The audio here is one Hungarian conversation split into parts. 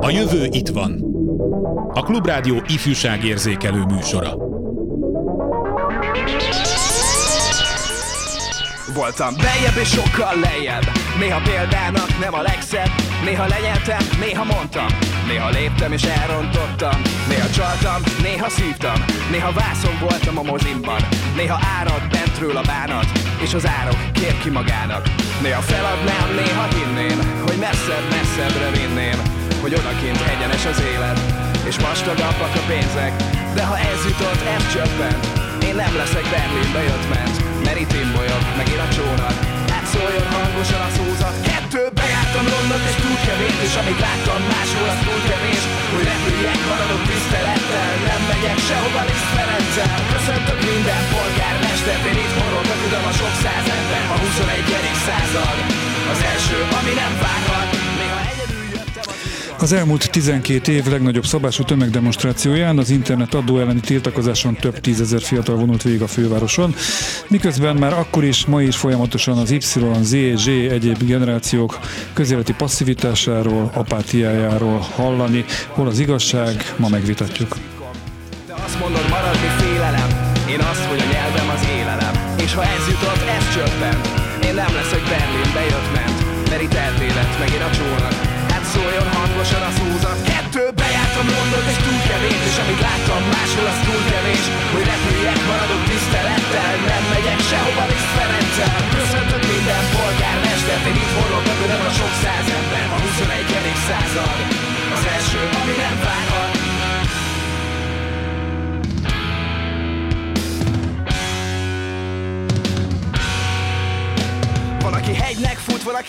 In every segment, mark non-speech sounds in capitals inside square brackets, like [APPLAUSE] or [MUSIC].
A jövő itt van. A Klubrádió ifjúságérzékelő műsora. Voltam bejebb és sokkal lejjebb Néha példának nem a legszebb Néha lenyeltem, néha mondtam Néha léptem és elrontottam Néha csaltam, néha szívtam Néha vászon voltam a mozimban Néha árad bentről a bánat És az árok kér ki magának. Néha feladnám, néha hinném Hogy messzebb, messzebbre vinném Hogy odakint egyenes az élet És vastagabbak a pénzek. De ha ez jutott, ez csöppent. Én nem leszek Berlinbe jött ment Mert itt imbolyog, megint a csónak. Hát szóljon hangosan a szózat Kettő bejártam London és túl kevés És amit láttam máshol az túl kevés Hogy repüljek, maradok tisztelettel Nem megyek sehova Liszt Ferenccel Köszöntök minden polgármestert Én itt horogok tudom a sok száz ember A 21. század Az első, ami nem várhat az elmúlt 12 év legnagyobb szabású tömegdemonstrációján az internet adó elleni tiltakozáson több tízezer fiatal vonult végig a fővároson, miközben már akkor is, ma is folyamatosan az Y, Z, Z egyéb generációk közéleti passzivitásáról, apátiájáról hallani, hol az igazság, ma megvitatjuk. Azt mondod maradni félelem. Én azt, hogy a nyelvem az élelem. És ha ez jutott, ez csöppen Én nem leszek Berlinbe jött ment. Mert itt eltélet, megint a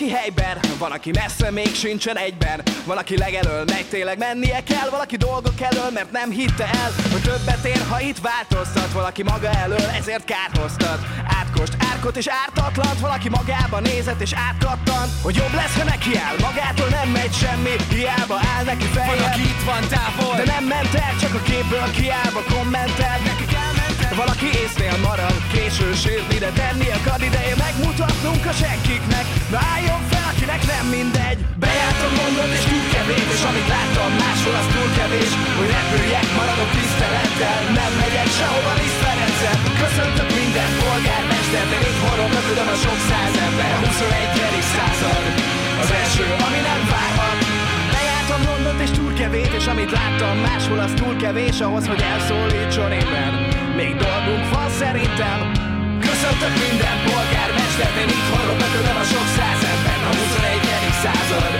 aki helyben. Van, aki messze még sincsen egyben. Van, aki legelől megy, tényleg mennie kell. Valaki dolgok elől, mert nem hitte el Hogy többet ér, ha itt változtat. Valaki maga elől, ezért kárhoztat Átkost, árkot és ártatlant. Valaki magába nézett és átkattan Hogy jobb lesz, ha neki áll. Magától nem megy semmi, hiába áll neki feje Van, aki itt van távol. De nem ment el, csak a képből kiállva kommentel. Elmentek Valaki észnél marad, késő sírni, de tenni akar ideje megmutatnunk a senkiknek. Na álljon fel, akinek nem mindegy. Bejártam mondod és túl kevés És amit láttam máshol az túl kevés. Hogy repüljek, maradok tisztelettel Nem megyek sehova Liszt Ferenccel Köszöntök minden polgármestert Én itt tudom a sok száz ember. A 21. század. Az első, ami nem várhat Londont és túl kevés És amit láttam máshol az túl kevés Ahhoz, hogy elszólítson éppen. Még dolgunk van szerintem. Köszöntök minden polgármestert Én itt horogok, tudom a sok száz ember A 21. század.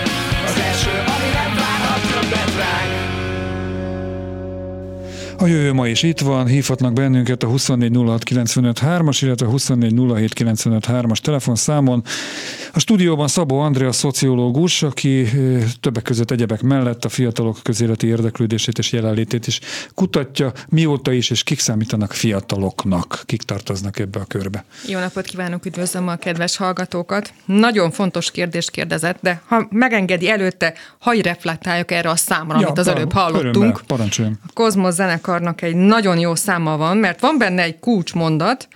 Az első, ami nem várhat többet ránk A jövő ma is itt van, hívhatnak bennünket a 2406953-as, illetve a 2407953-as telefonszámon. A stúdióban Szabó Andrea szociológus, aki többek között egyebek mellett a fiatalok közéleti érdeklődését és jelenlétét is kutatja, mióta is, és kik számítanak fiataloknak, kik tartoznak ebbe a körbe. Jó napot kívánok, üdvözlöm a kedves hallgatókat. Nagyon fontos kérdést kérdezett, de ha megengedi előtte, hagy reflektáljak erre a számra, ja, amit az előbb hallottunk. Örömmel, parancsoljon. A Kozmosz zenekarnak egy nagyon jó száma van, mert van benne egy kulcsmondat,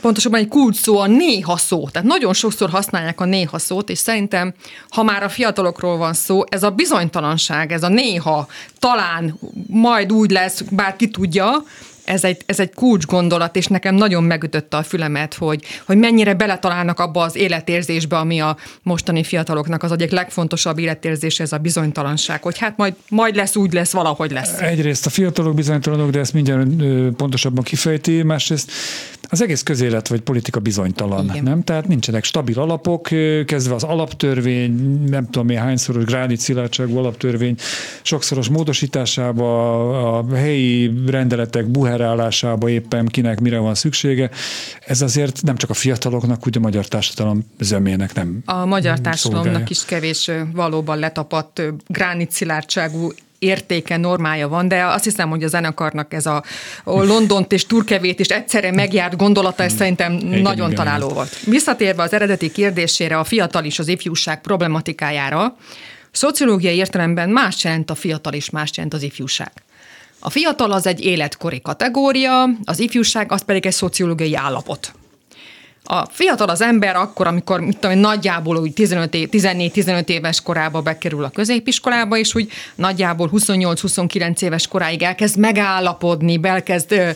pontosabban egy kulcs szó a néha szó. Tehát nagyon sokszor használják a néha szót, és szerintem, ha már a fiatalokról van szó, ez a bizonytalanság, ez a néha, talán, majd úgy lesz, bár ki tudja, ez egy, ez egy kulcs gondolat, és nekem nagyon megütötte a fülemet, hogy, hogy mennyire beletalálnak abba az életérzésbe, ami a mostani fiataloknak az egyik legfontosabb életérzés, ez a bizonytalanság, hogy hát majd, majd lesz, úgy lesz, valahogy lesz. Egyrészt a fiatalok bizonytalanok, de ezt mindjárt pontosabban kifejti, másrészt az egész közélet vagy politika bizonytalan, Igen. nem? Tehát nincsenek stabil alapok, kezdve az alaptörvény, nem tudom én hányszoros gránit szilárdságú alaptörvény, sokszoros módosításába, a helyi rendeletek buherálásába éppen kinek mire van szüksége. Ez azért nem csak a fiataloknak, úgy a magyar társadalom zömének nem A magyar társadalomnak szolgálja. is kevés valóban letapadt ö, gránit szilárdságú értéke, normája van, de azt hiszem, hogy a zenekarnak ez a Londont és Turkevét is egyszerre megjárt gondolata, ez szerintem nagyon igen. találó volt. Visszatérve az eredeti kérdésére, a fiatal és az ifjúság problematikájára, szociológiai értelemben más jelent a fiatal és más jelent az ifjúság. A fiatal az egy életkori kategória, az ifjúság az pedig egy szociológiai állapot. A fiatal az ember akkor, amikor mit tudom, nagyjából úgy 15 év, 14-15 éves korába bekerül a középiskolába, és úgy nagyjából 28-29 éves koráig elkezd megállapodni, elkezd ö,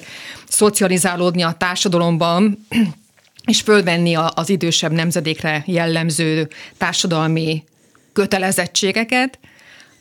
szocializálódni a társadalomban, [CLEARS THROAT] és fölvenni az idősebb nemzedékre jellemző társadalmi kötelezettségeket,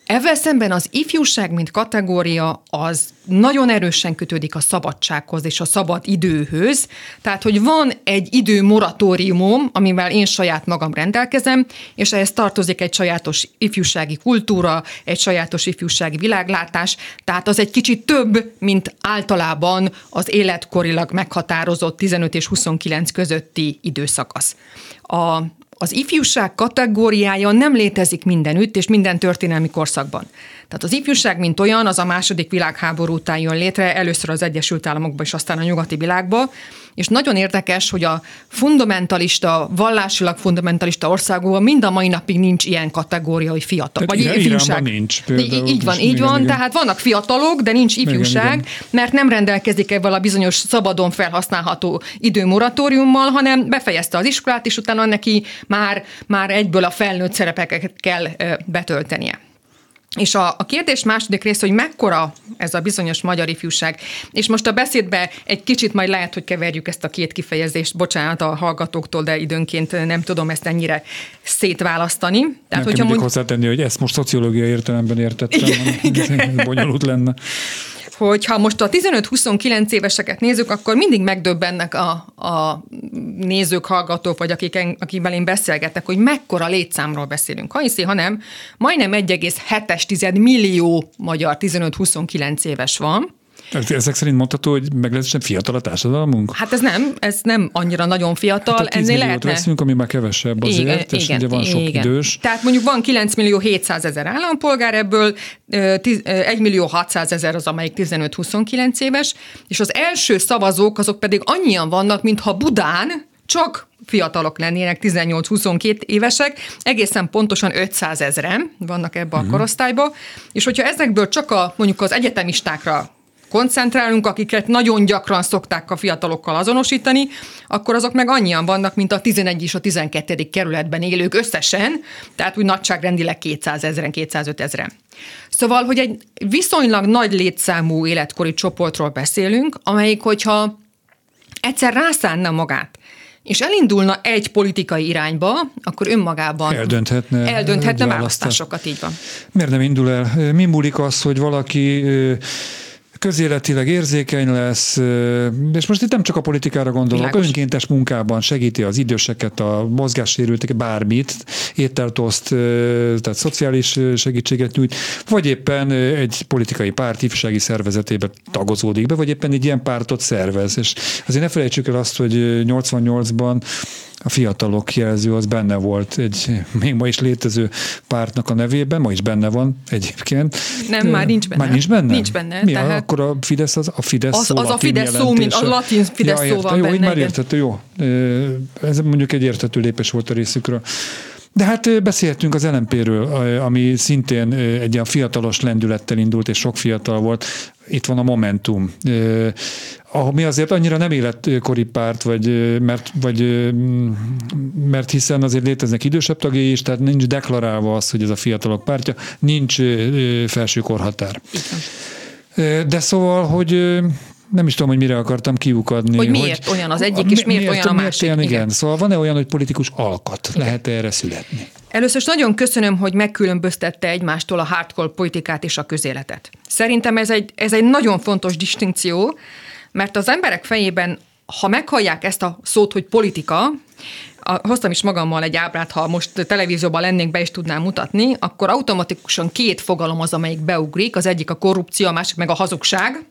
ezzel szemben az ifjúság, mint kategória, az nagyon erősen kötődik a szabadsághoz és a szabad időhöz. Tehát, hogy van egy idő moratóriumom, amivel én saját magam rendelkezem, és ehhez tartozik egy sajátos ifjúsági kultúra, egy sajátos ifjúsági világlátás, tehát az egy kicsit több, mint általában az életkorilag meghatározott 15 és 29 közötti időszakasz. A, az ifjúság kategóriája nem létezik mindenütt és minden történelmi korszakban. Tehát az ifjúság, mint olyan, az a második világháború után jön létre, először az Egyesült Államokban és aztán a nyugati világban, és nagyon érdekes, hogy a fundamentalista, vallásilag fundamentalista országokban mind a mai napig nincs ilyen kategória, hogy fiatal. Tehát vagy ifjúság. nincs. Például, így van, így van. Igen. Tehát vannak fiatalok, de nincs ifjúság, igen, igen. mert nem rendelkezik ebben a bizonyos szabadon felhasználható időmoratóriummal, hanem befejezte az iskolát, és utána neki már, már egyből a felnőtt szerepeket kell betöltenie. És a, a kérdés második része, hogy mekkora ez a bizonyos magyar ifjúság. És most a beszédbe egy kicsit majd lehet, hogy keverjük ezt a két kifejezést, bocsánat a hallgatóktól, de időnként nem tudom ezt ennyire szétválasztani. Tehát, hogyha mond... hozzátenni, hogy ezt most szociológiai értelemben értettem, Igen. bonyolult lenne hogy ha most a 15-29 éveseket nézzük, akkor mindig megdöbbennek a, a nézők, hallgatók, vagy akik, akikvel én beszélgetek, hogy mekkora létszámról beszélünk. Ha hiszi, ha nem, majdnem 1,7 millió magyar 15-29 éves van, ezek szerint mondható, hogy meglehetősen fiatal a társadalmunk? Hát ez nem, ez nem annyira nagyon fiatal, hát ennél lehetne. veszünk, ami már kevesebb azért, igen, és igen, ugye van sok igen. idős. Tehát mondjuk van 9 millió 700 ezer állampolgár, ebből 1 millió 600 ezer az, amelyik 15-29 éves, és az első szavazók azok pedig annyian vannak, mintha Budán csak fiatalok lennének, 18-22 évesek, egészen pontosan 500 ezeren vannak ebbe a uh-huh. korosztályba, és hogyha ezekből csak a mondjuk az egyetemistákra koncentrálunk, akiket nagyon gyakran szokták a fiatalokkal azonosítani, akkor azok meg annyian vannak, mint a 11 és a 12. kerületben élők összesen, tehát úgy nagyságrendileg 200 ezeren, 205 ezeren. Szóval, hogy egy viszonylag nagy létszámú életkori csoportról beszélünk, amelyik, hogyha egyszer rászánna magát és elindulna egy politikai irányba, akkor önmagában eldönthetne, eldönthetne választásokat, így van. Miért nem indul el? Mi múlik az, hogy valaki közéletileg érzékeny lesz, és most itt nem csak a politikára gondolok, Világos. önkéntes munkában segíti az időseket, a mozgássérültek, bármit, ételtoszt, tehát szociális segítséget nyújt, vagy éppen egy politikai párt ifjúsági szervezetébe tagozódik be, vagy éppen egy ilyen pártot szervez. És azért ne felejtsük el azt, hogy 88-ban a fiatalok jelző az benne volt egy még ma is létező pártnak a nevében, ma is benne van egyébként. Nem, már nincs benne. Már nincs benne? Nincs benne. Mi tehát... akkor a Fidesz az a Fidesz az, szó az a Fidesz szó, mint a latin Fidesz ja, szó van jó, benne. Már értető, jó. Ez mondjuk egy értető lépés volt a részükről. De hát beszélhetünk az LMP-ről, ami szintén egy ilyen fiatalos lendülettel indult, és sok fiatal volt. Itt van a Momentum, ami azért annyira nem életkori párt, vagy, mert, vagy, mert hiszen azért léteznek idősebb tagjai is, tehát nincs deklarálva az, hogy ez a fiatalok pártja, nincs felső korhatár. De szóval, hogy nem is tudom, hogy mire akartam kiukadni. Hogy miért hogy, olyan az egyik, és miért, miért olyan a másik. Miért ilyen, igen. igen. Szóval van-e olyan, hogy politikus alkat? Lehet erre születni? Először is nagyon köszönöm, hogy megkülönböztette egymástól a hardcore politikát és a közéletet. Szerintem ez egy, ez egy nagyon fontos distinkció, mert az emberek fejében, ha meghallják ezt a szót, hogy politika, a, hoztam is magammal egy ábrát, ha most televízióban lennénk, be is tudnám mutatni, akkor automatikusan két fogalom az, amelyik beugrik, az egyik a korrupció, a másik meg a hazugság.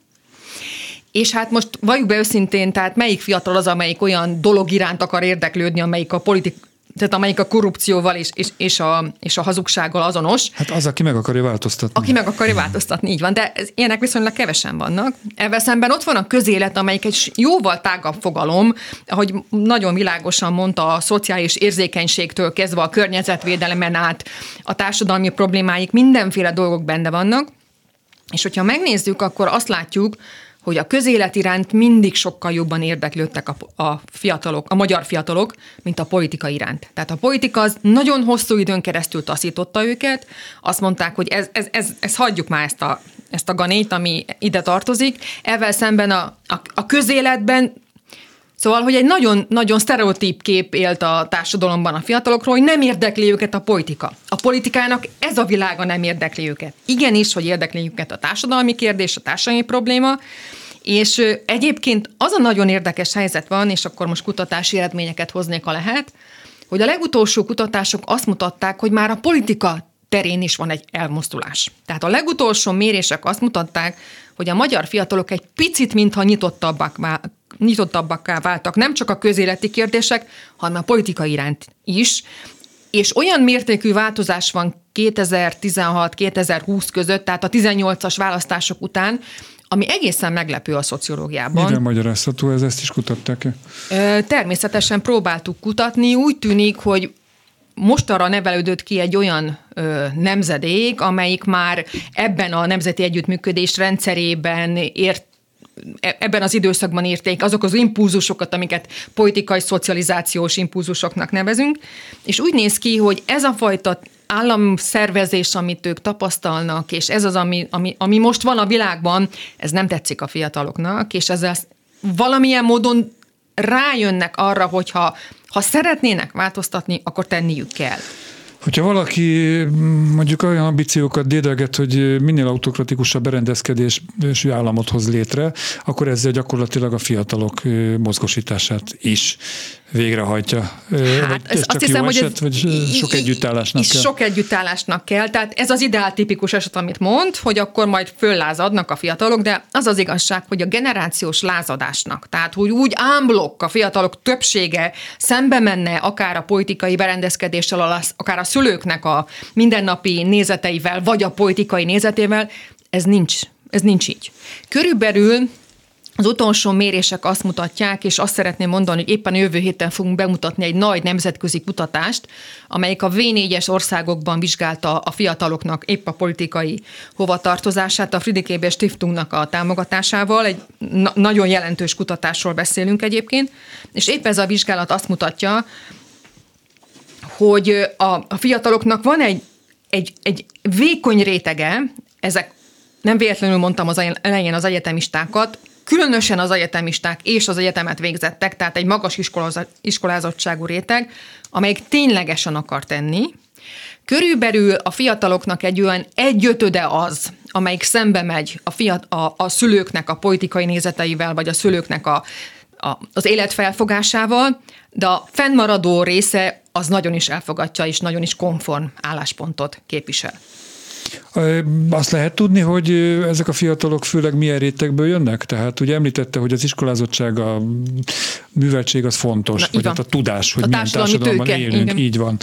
És hát most valljuk be őszintén, tehát melyik fiatal az, amelyik olyan dolog iránt akar érdeklődni, amelyik a politik, tehát amelyik a korrupcióval és, és, és, a, és a hazugsággal azonos. Hát az, aki meg akarja változtatni. Aki meg akarja változtatni, így van. De ez, ilyenek viszonylag kevesen vannak. Ezzel szemben ott van a közélet, amelyik egy jóval tágabb fogalom, ahogy nagyon világosan mondta, a szociális érzékenységtől kezdve a környezetvédelemen át a társadalmi problémáik, mindenféle dolgok benne vannak. És hogyha megnézzük, akkor azt látjuk, hogy a közélet iránt mindig sokkal jobban érdeklődtek a, a fiatalok, a magyar fiatalok, mint a politika iránt. Tehát a politika az nagyon hosszú időn keresztül taszította őket, azt mondták, hogy ez, ez, ez, ez hagyjuk már ezt a, ezt a ganét, ami ide tartozik. Ezzel szemben a, a, a közéletben Szóval, hogy egy nagyon-nagyon sztereotíp kép élt a társadalomban a fiatalokról, hogy nem érdekli őket a politika. A politikának ez a világa nem érdekli őket. Igenis, hogy érdekli őket a társadalmi kérdés, a társadalmi probléma, és egyébként az a nagyon érdekes helyzet van, és akkor most kutatási eredményeket hoznék, a lehet, hogy a legutolsó kutatások azt mutatták, hogy már a politika terén is van egy elmozdulás. Tehát a legutolsó mérések azt mutatták, hogy a magyar fiatalok egy picit, mintha nyitottabbak, nyitottabbakká váltak, nem csak a közéleti kérdések, hanem a politika iránt is, és olyan mértékű változás van 2016-2020 között, tehát a 18-as választások után, ami egészen meglepő a szociológiában. Mivel magyarázható ez, ezt is kutatták-e? Természetesen próbáltuk kutatni, úgy tűnik, hogy most arra nevelődött ki egy olyan ö, nemzedék, amelyik már ebben a nemzeti együttműködés rendszerében ért ebben az időszakban érték azok az impulzusokat, amiket politikai szocializációs impulzusoknak nevezünk, és úgy néz ki, hogy ez a fajta államszervezés, amit ők tapasztalnak, és ez az, ami, ami, ami most van a világban, ez nem tetszik a fiataloknak, és ezzel valamilyen módon rájönnek arra, hogyha ha szeretnének változtatni, akkor tenniük kell. Hogyha valaki mondjuk olyan ambíciókat dédelget, hogy minél autokratikusabb berendezkedésű államot hoz létre, akkor ezzel gyakorlatilag a fiatalok mozgosítását is végrehajtja. Hát, ez, azt hiszem, hogy eset, vagy sok együttállásnak kell? Sok együttállásnak kell, tehát ez az ideál tipikus eset, amit mond, hogy akkor majd föllázadnak a fiatalok, de az az igazság, hogy a generációs lázadásnak, tehát hogy úgy ámblok a fiatalok többsége szembe menne akár a politikai berendezkedéssel, akár a szülőknek a mindennapi nézeteivel, vagy a politikai nézetével, ez nincs. Ez nincs így. Körülbelül az utolsó mérések azt mutatják, és azt szeretném mondani, hogy éppen jövő héten fogunk bemutatni egy nagy nemzetközi kutatást, amelyik a V4-es országokban vizsgálta a fiataloknak épp a politikai hovatartozását, a Friedrich Stiftungnak a támogatásával. Egy na- nagyon jelentős kutatásról beszélünk egyébként, és épp ez a vizsgálat azt mutatja, hogy a, a fiataloknak van egy, egy, egy vékony rétege, ezek nem véletlenül mondtam az elején az egyetemistákat, különösen az egyetemisták és az egyetemet végzettek, tehát egy magas iskolázottságú réteg, amelyik ténylegesen akar tenni, Körülbelül a fiataloknak egy olyan egyötöde az, amelyik szembe megy a, fiat, a, a szülőknek a politikai nézeteivel, vagy a szülőknek a, a, az életfelfogásával, de a fennmaradó része az nagyon is elfogadja, és nagyon is konform álláspontot képvisel. Azt lehet tudni, hogy ezek a fiatalok főleg milyen rétegből jönnek? Tehát ugye említette, hogy az iskolázottság, a műveltség az fontos, Na, vagy hát a tudás, hogy a milyen társadalomban tőke, élünk, igen. így van.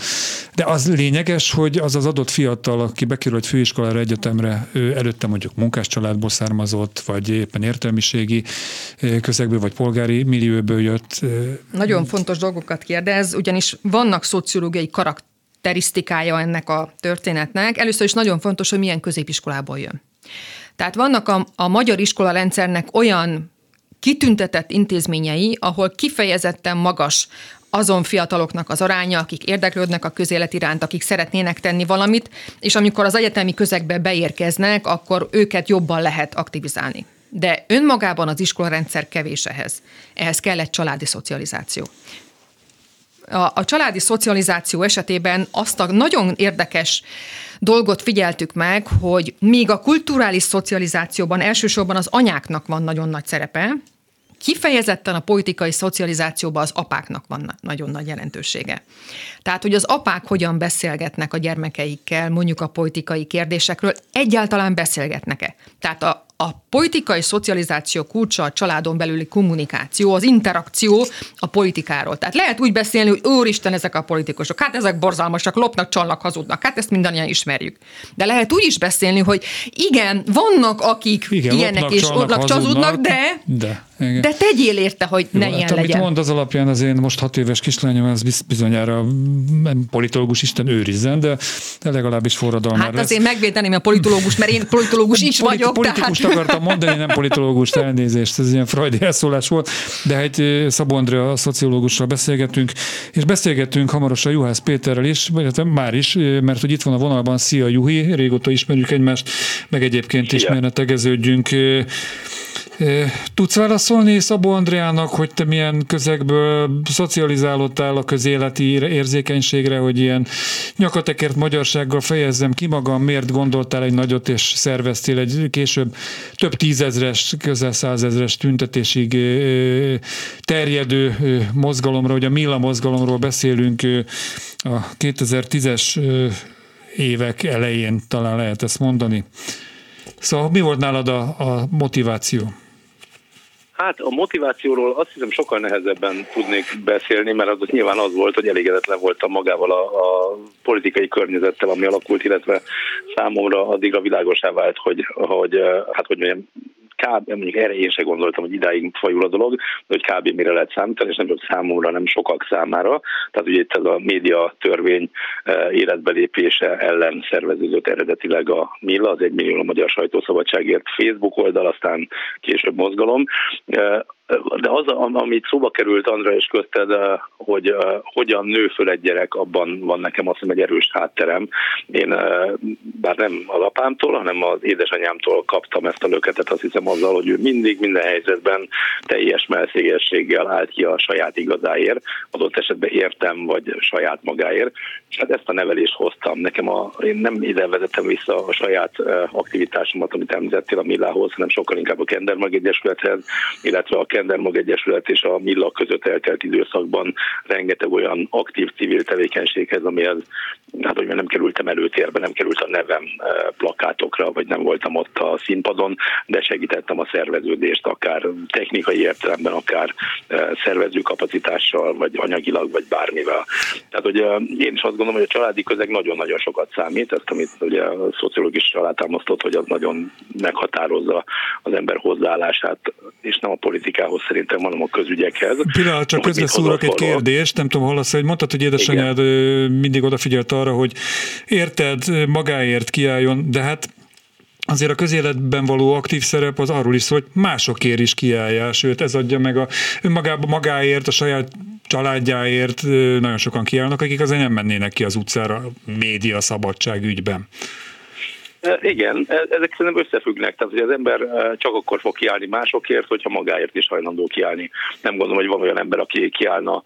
De az lényeges, hogy az az adott fiatal, aki bekerül egy főiskolára, egyetemre, ő előtte mondjuk munkás családból származott, vagy éppen értelmiségi közegből, vagy polgári millióból jött. Nagyon fontos dolgokat kérdez, ugyanis vannak szociológiai karakter karakterisztikája ennek a történetnek. Először is nagyon fontos, hogy milyen középiskolából jön. Tehát vannak a, a magyar iskola rendszernek olyan kitüntetett intézményei, ahol kifejezetten magas azon fiataloknak az aránya, akik érdeklődnek a közélet iránt, akik szeretnének tenni valamit, és amikor az egyetemi közegbe beérkeznek, akkor őket jobban lehet aktivizálni. De önmagában az iskolarendszer kevés ehhez. Ehhez kell egy családi szocializáció a, a családi szocializáció esetében azt a nagyon érdekes dolgot figyeltük meg, hogy még a kulturális szocializációban elsősorban az anyáknak van nagyon nagy szerepe, kifejezetten a politikai szocializációban az apáknak van nagyon nagy jelentősége. Tehát, hogy az apák hogyan beszélgetnek a gyermekeikkel, mondjuk a politikai kérdésekről, egyáltalán beszélgetnek-e. Tehát a, a politikai szocializáció kulcsa a családon belüli kommunikáció, az interakció a politikáról. Tehát lehet úgy beszélni, hogy úristen, ezek a politikusok, hát ezek borzalmasak, lopnak, csalnak, hazudnak, hát ezt mindannyian ismerjük. De lehet úgy is beszélni, hogy igen, vannak, akik igen, ilyenek lopnak, és csalnak, hazudnak, de, de, igen. de tegyél érte, hogy Jó, ne hát, ilyen amit legyen. mond az alapján az én most hat éves kislányom, az bizonyára politológus Isten őrizzen, de, de legalábbis forradalmára. Hát azért megvédeném a politológus, mert én politológus is vagyok. Politikus akartam mondani, nem politológus, elnézést, ez ilyen freudi elszólás volt, de hát Szabó Andrea, a szociológussal beszélgetünk, és beszélgetünk hamarosan Juhász Péterrel is, vagy már is, mert hogy itt van a vonalban, szia Juhi, régóta ismerjük egymást, meg egyébként is merne tegeződjünk. Tudsz válaszolni Szabó Andreának, hogy te milyen közegből szocializálódtál a közéleti érzékenységre, hogy ilyen nyakatekert magyarsággal fejezzem ki magam, miért gondoltál egy nagyot és szerveztél egy később több tízezres, közel százezres tüntetésig terjedő mozgalomra, hogy a Milla mozgalomról beszélünk a 2010-es évek elején talán lehet ezt mondani. Szóval mi volt nálad a, a motiváció? Hát a motivációról azt hiszem sokkal nehezebben tudnék beszélni, mert az nyilván az volt, hogy elégedetlen voltam magával a, a politikai környezettel, ami alakult, illetve számomra addigra világosá vált, hogy, hogy hát hogy mondjam, kb. mondjuk erre én se gondoltam, hogy idáig fajul a dolog, hogy kb. mire lehet számítani, és nem csak számomra, nem sokak számára. Tehát ugye itt ez a média törvény e, életbelépése ellen szerveződött eredetileg a Milla, az egy millió a magyar sajtószabadságért Facebook oldal, aztán később mozgalom. Yeah. De az, amit szóba került Andra és közted, eh, hogy eh, hogyan nő föl egy gyerek, abban van nekem azt hiszem egy erős hátterem. Én eh, bár nem az apámtól, hanem az édesanyámtól kaptam ezt a löketet, azt hiszem azzal, hogy ő mindig minden helyzetben teljes melszégességgel állt ki a saját igazáért, adott esetben értem, vagy saját magáért. És hát ezt a nevelést hoztam. Nekem a, én nem ide vezetem vissza a saját aktivitásomat, amit említettél a Millához, hanem sokkal inkább a Kendermag Egyesülethez, illetve a Kendermag Egyesület és a Milla között eltelt időszakban rengeteg olyan aktív civil tevékenységhez, amihez hát hogy nem kerültem előtérbe, nem került a nevem eh, plakátokra, vagy nem voltam ott a színpadon, de segítettem a szerveződést, akár technikai értelemben, akár eh, szervező kapacitással, vagy anyagilag, vagy bármivel. Tehát, hogy eh, én is azt gondolom, hogy a családi közeg nagyon-nagyon sokat számít, ezt, amit ugye a szociológus alátámasztott, hogy az nagyon meghatározza az ember hozzáállását, és nem a politikához munkához szerintem, hanem a közügyekhez. Pillanat, csak közbeszúrok egy kérdést, nem tudom, hallasz, hogy mondtad, hogy édesanyád Igen. mindig odafigyelt arra, hogy érted, magáért kiálljon, de hát azért a közéletben való aktív szerep az arról is szól, hogy másokért is kiállja, sőt ez adja meg a önmagába magáért, a saját családjáért nagyon sokan kiállnak, akik azért nem mennének ki az utcára média szabadság ügyben. Igen, e, ezek szerintem összefüggnek. Tehát, hogy az ember csak akkor fog kiállni másokért, hogyha magáért is hajlandó kiállni. Nem gondolom, hogy van olyan ember, aki kiállna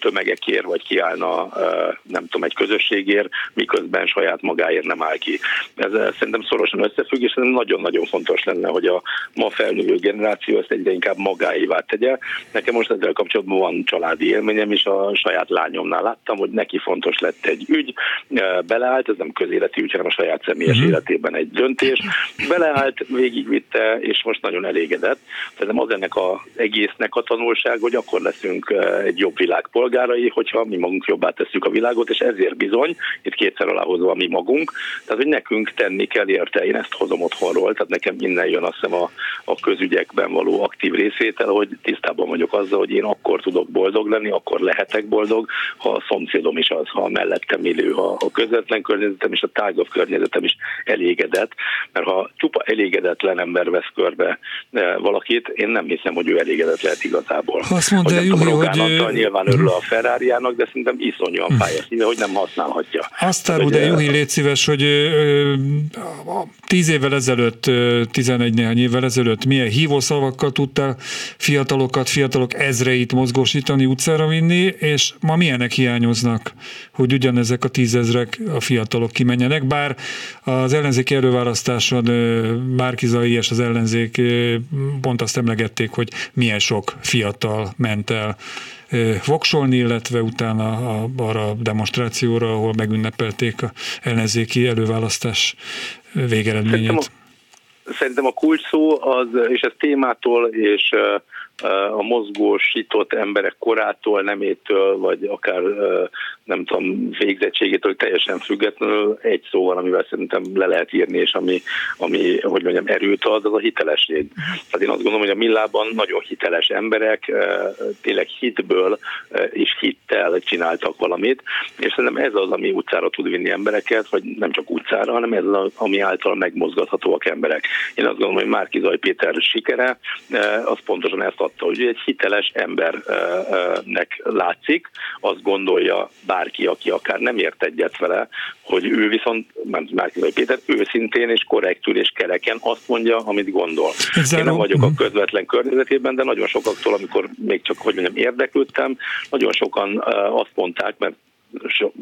tömegekért, vagy kiállna, nem tudom, egy közösségért, miközben saját magáért nem áll ki. Ez szerintem szorosan összefügg, és nagyon-nagyon fontos lenne, hogy a ma felnővő generáció ezt egyre inkább magáévá tegye. Nekem most ezzel kapcsolatban van családi élményem is, a saját lányomnál láttam, hogy neki fontos lett egy ügy, beleállt, ez nem közéleti ügy, hanem a saját személyes uh-huh. életében egy döntés. Beleállt, végigvitte, és most nagyon elégedett. Szerintem az ennek az egésznek a tanulság, hogy akkor leszünk egy jobb világ polgárai, hogyha mi magunk jobbá tesszük a világot, és ezért bizony, itt kétszer aláhozva mi magunk, tehát hogy nekünk tenni kell érte, én ezt hozom otthonról, tehát nekem innen jön azt hiszem a, a közügyekben való aktív részvétel, hogy tisztában vagyok azzal, hogy én akkor tudok boldog lenni, akkor lehetek boldog, ha a szomszédom is az, ha a mellettem élő, ha a közvetlen környezetem és a tágabb környezetem is elégedett, mert ha csupa elégedetlen ember vesz körbe eh, valakit, én nem hiszem, hogy ő elégedett lehet igazából. Azt mondta, hogy, Juhi, hogy... nyilván örül a ferrari de szerintem iszonyúan fáj szíve, hogy nem használhatja. Azt árul, de Juhi, légy szíves, hogy tíz évvel ezelőtt, tizenegy néhány évvel ezelőtt milyen hívószavakkal tudtál fiatalokat, fiatalok ezreit mozgósítani, utcára vinni, és ma milyenek hiányoznak, hogy ugyanezek a tízezrek a fiatalok kimenjenek, bár az az ellenzéki előválasztáson Márkizai és az ellenzék pont azt emlegették, hogy milyen sok fiatal ment el voksolni, illetve utána a, arra a demonstrációra, ahol megünnepelték a ellenzéki előválasztás végeredményét. Szerintem a, szerintem a kulcs szó az, és ez témától és a mozgósított emberek korától, nemétől, vagy akár nem tudom, végzettségétől teljesen függetlenül egy szó van, amivel szerintem le lehet írni, és ami, ami hogy mondjam, erőt ad, az a hitelesség. Tehát én azt gondolom, hogy a Millában nagyon hiteles emberek tényleg hitből és hittel csináltak valamit, és szerintem ez az, ami utcára tud vinni embereket, vagy nem csak utcára, hanem ez az, ami által megmozgathatóak emberek. Én azt gondolom, hogy Márki Zaj Péter sikere az pontosan ezt adta, hogy egy hiteles embernek látszik, azt gondolja bárki, aki akár nem ért egyet vele, hogy ő viszont, Márki Zaj Péter őszintén és korrektül és kereken azt mondja, amit gondol. Én nem vagyok a mhm. közvetlen környezetében, de nagyon sokaktól, amikor még csak, hogy mondjam, érdeklődtem, nagyon sokan azt mondták, mert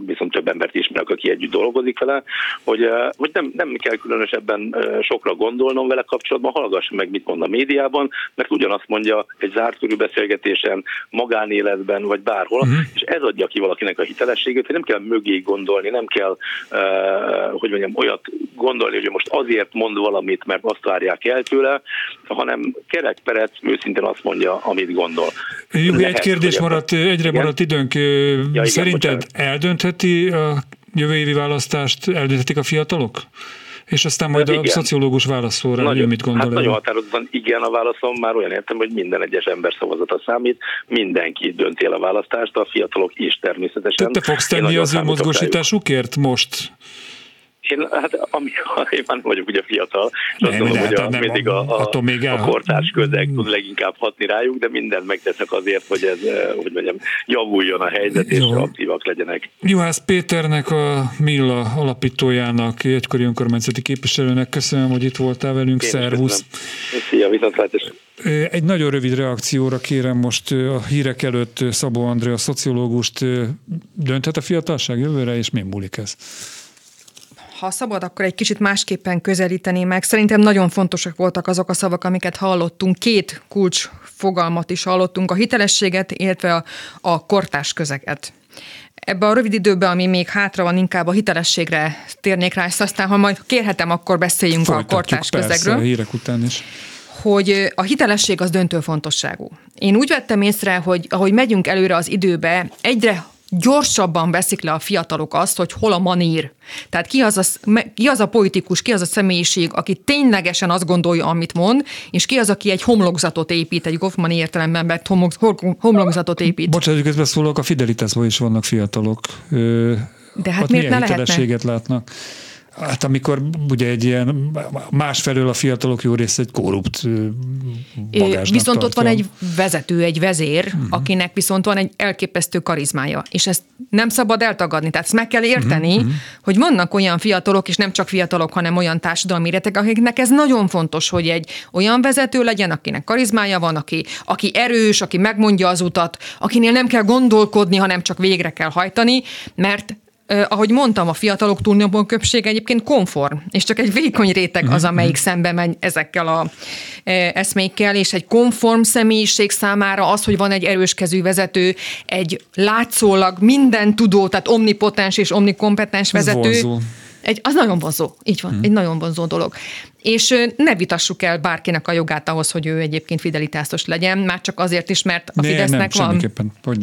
viszont több embert ismerek, aki együtt dolgozik vele, hogy, hogy nem, nem kell különösebben sokra gondolnom vele kapcsolatban, hallgassam meg, mit mond a médiában, mert ugyanazt mondja egy zárt körű beszélgetésen, magánéletben, vagy bárhol, uh-huh. és ez adja ki valakinek a hitelességét, hogy nem kell mögé gondolni, nem kell, uh, hogy mondjam, olyat gondolni, hogy most azért mond valamit, mert azt várják el tőle, hanem kerek perec őszintén azt mondja, amit gondol. Jó, Lehet, egy kérdés maradt, egyre igen? maradt időnk. Ja, igen, Szerinted bocsánat eldöntheti a jövő évi választást, eldönthetik a fiatalok? És aztán majd hát a igen. szociológus válaszolra, nagyon, mit gondol. Hát nagyon határozottan igen a válaszom, már olyan értem, hogy minden egyes ember szavazata számít, mindenki dönti el a választást, a fiatalok is természetesen. Te, te fogsz tenni az ő mozgósításukért most? Én, hát ami, [LAUGHS] én már vagyok ugye fiatal, és azt gondolom, hogy a, nem, mindig a, a, még a kortárs közeg tud leginkább hatni rájuk, de mindent megteszek azért, hogy ez, eh, hogy mondjam, javuljon a helyzet, és Jó. aktívak legyenek. Juhász Péternek, a Milla alapítójának, egykori önkormányzati képviselőnek köszönöm, hogy itt voltál velünk, szervusz! Szia, viszontlátás! Egy nagyon rövid reakcióra kérem most a hírek előtt Szabó Andrea, szociológust. Dönthet a fiatalság jövőre, és mi múlik ez? Ha szabad, akkor egy kicsit másképpen közelíteni meg. Szerintem nagyon fontosak voltak azok a szavak, amiket hallottunk. Két kulcs fogalmat is hallottunk, a hitelességet, illetve a, a kortás közeget. Ebbe a rövid időben, ami még hátra van, inkább a hitelességre térnék rá, és aztán, ha majd kérhetem, akkor beszéljünk Folytatjuk, a kortás persze, közegről. a hírek után is hogy a hitelesség az döntő fontosságú. Én úgy vettem észre, hogy ahogy megyünk előre az időbe, egyre gyorsabban veszik le a fiatalok azt, hogy hol a manír. Tehát ki az a, ki az a politikus, ki az a személyiség, aki ténylegesen azt gondolja, amit mond, és ki az, aki egy homlokzatot épít, egy Goffman értelemben vett homlokzatot épít. Bocsánat, közben szólok, a Fidelitásban is vannak fiatalok. De hát miért ne lehetne? látnak? Hát amikor ugye egy ilyen másfelől a fiatalok jó része egy korrupt bagásnak Viszont tartja. ott van egy vezető, egy vezér, uh-huh. akinek viszont van egy elképesztő karizmája, és ezt nem szabad eltagadni. Tehát ezt meg kell érteni, uh-huh. hogy vannak olyan fiatalok, és nem csak fiatalok, hanem olyan társadalmi réteg, akiknek ez nagyon fontos, hogy egy olyan vezető legyen, akinek karizmája van, aki, aki erős, aki megmondja az utat, akinél nem kell gondolkodni, hanem csak végre kell hajtani, mert ahogy mondtam, a fiatalok túlnyomó köbbség egyébként konform, és csak egy vékony réteg az, mhm, amelyik mhm. szembe megy ezekkel a eszmékkel, és egy konform személyiség számára az, hogy van egy erőskezű vezető, egy látszólag minden tudó, tehát omnipotens és omnikompetens vezető. Egy, az nagyon vonzó, így van, hmm. egy nagyon vonzó dolog és ne vitassuk el bárkinek a jogát ahhoz, hogy ő egyébként fidelitásos legyen, már csak azért is, mert a ne, Fidesznek nem,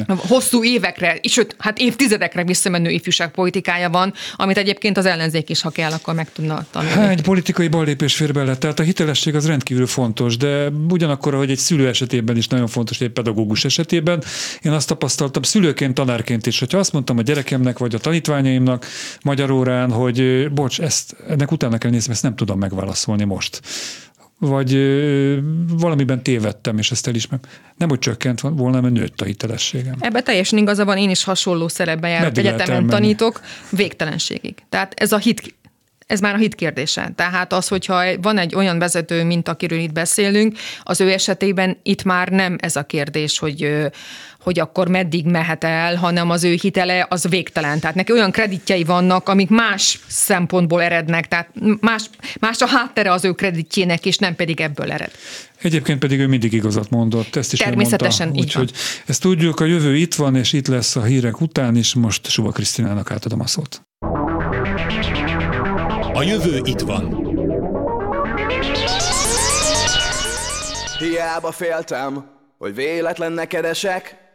van hosszú évekre, sőt, hát évtizedekre visszamenő ifjúságpolitikája van, amit egyébként az ellenzék is, ha kell, akkor meg tudna tanulni. Egy politikai ballépés fér bele, tehát a hitelesség az rendkívül fontos, de ugyanakkor, hogy egy szülő esetében is nagyon fontos, egy pedagógus esetében, én azt tapasztaltam szülőként, tanárként is, hogyha azt mondtam a gyerekemnek vagy a tanítványaimnak magyar órán, hogy bocs, ezt, ennek utána kell nézni, ezt nem tudom megválaszolni válaszolni most. Vagy ö, valamiben tévedtem, és ezt elismerem. Nem, hogy csökkent volna, mert nőtt a hitelességem. Ebben teljesen igaza van, én is hasonló szerepben járok, Meddig egyetemen tanítok, végtelenségig. Tehát ez a hit ez már a hit kérdése. Tehát az, hogyha van egy olyan vezető, mint akiről itt beszélünk, az ő esetében itt már nem ez a kérdés, hogy hogy akkor meddig mehet el, hanem az ő hitele az végtelen. Tehát neki olyan kreditjei vannak, amik más szempontból erednek, tehát más, más a háttere az ő kreditjének, és nem pedig ebből ered. Egyébként pedig ő mindig igazat mondott, ezt is Természetesen mondta. Úgyhogy ezt tudjuk, a jövő itt van, és itt lesz a hírek után is. Most Suba Krisztinának átadom a szót. A jövő itt van. Hiába féltem, hogy véletlen neked esek.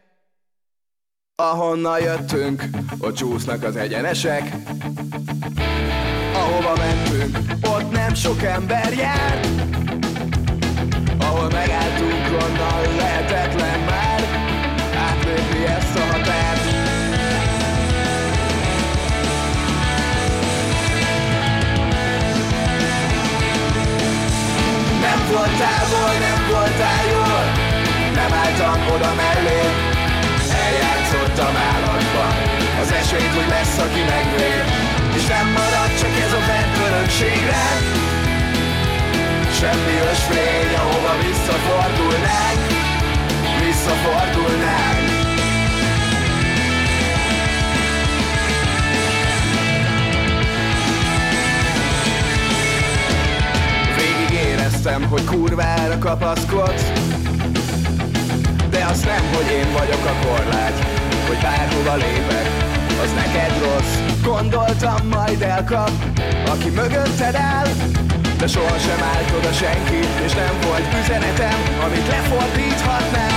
Ahonnan jöttünk, ott csúsznak az egyenesek. Ahova mentünk, ott nem sok ember jár. Ahol megálltunk, onnan lehetetlen már átlépni ezt a határt. Nem voltál nem voltál jól Nem álltam oda mellé Eljátszottam állatban Az esélyt, hogy lesz, aki megvéd És nem marad csak ez a fent örökségre. Semmi ösvény, ahova visszafordulnánk. Visszafordulnánk. Éreztem, hogy kurvára kapaszkodsz. De azt nem, hogy én vagyok a korlát Hogy bárhova lépek, az neked rossz Gondoltam majd elkap, aki mögötted áll De sohasem állt oda senki És nem volt üzenetem, amit lefordíthatnál.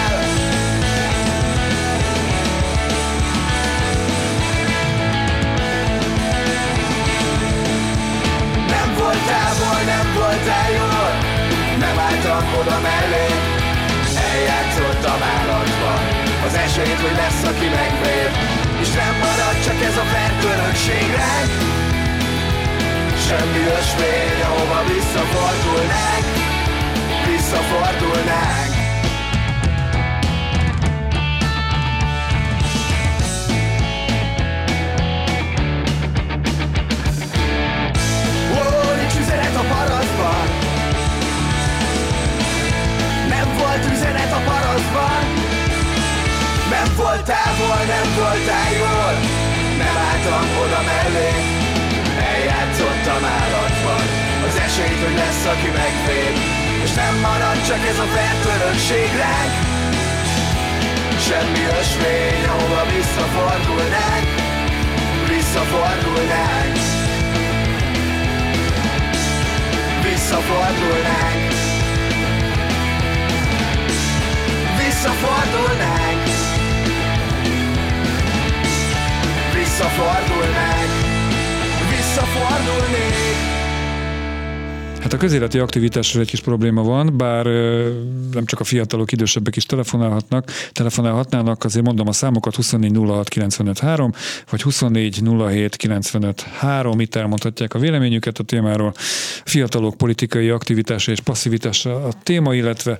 Nem voltál, nem voltál jól nem álltam oda mellé Eljátszottam állatba Az esélyt, hogy lesz, aki megvér És nem marad csak ez a fertőrökségre Semmi ösvény, ahova visszafordulnánk. Visszafordulnánk voltál hol, nem voltál jól. Nem álltam oda mellé Eljátszottam állatban. Az esélyt, hogy lesz, aki megvéd. És nem marad csak ez a fertőrökség ránk Semmi ösvény, ahova visszafordulnánk Visszafordulnánk. Visszafordulnánk. Visszafordulnánk Visszafordulnánk Visszafordulnék Hát a közéleti aktivitásról egy kis probléma van, bár nem csak a fiatalok, idősebbek is telefonálhatnak, telefonálhatnának, azért mondom a számokat 2406953 vagy 2407953, itt elmondhatják a véleményüket a témáról. Fiatalok politikai aktivitása és passzivitása a téma, illetve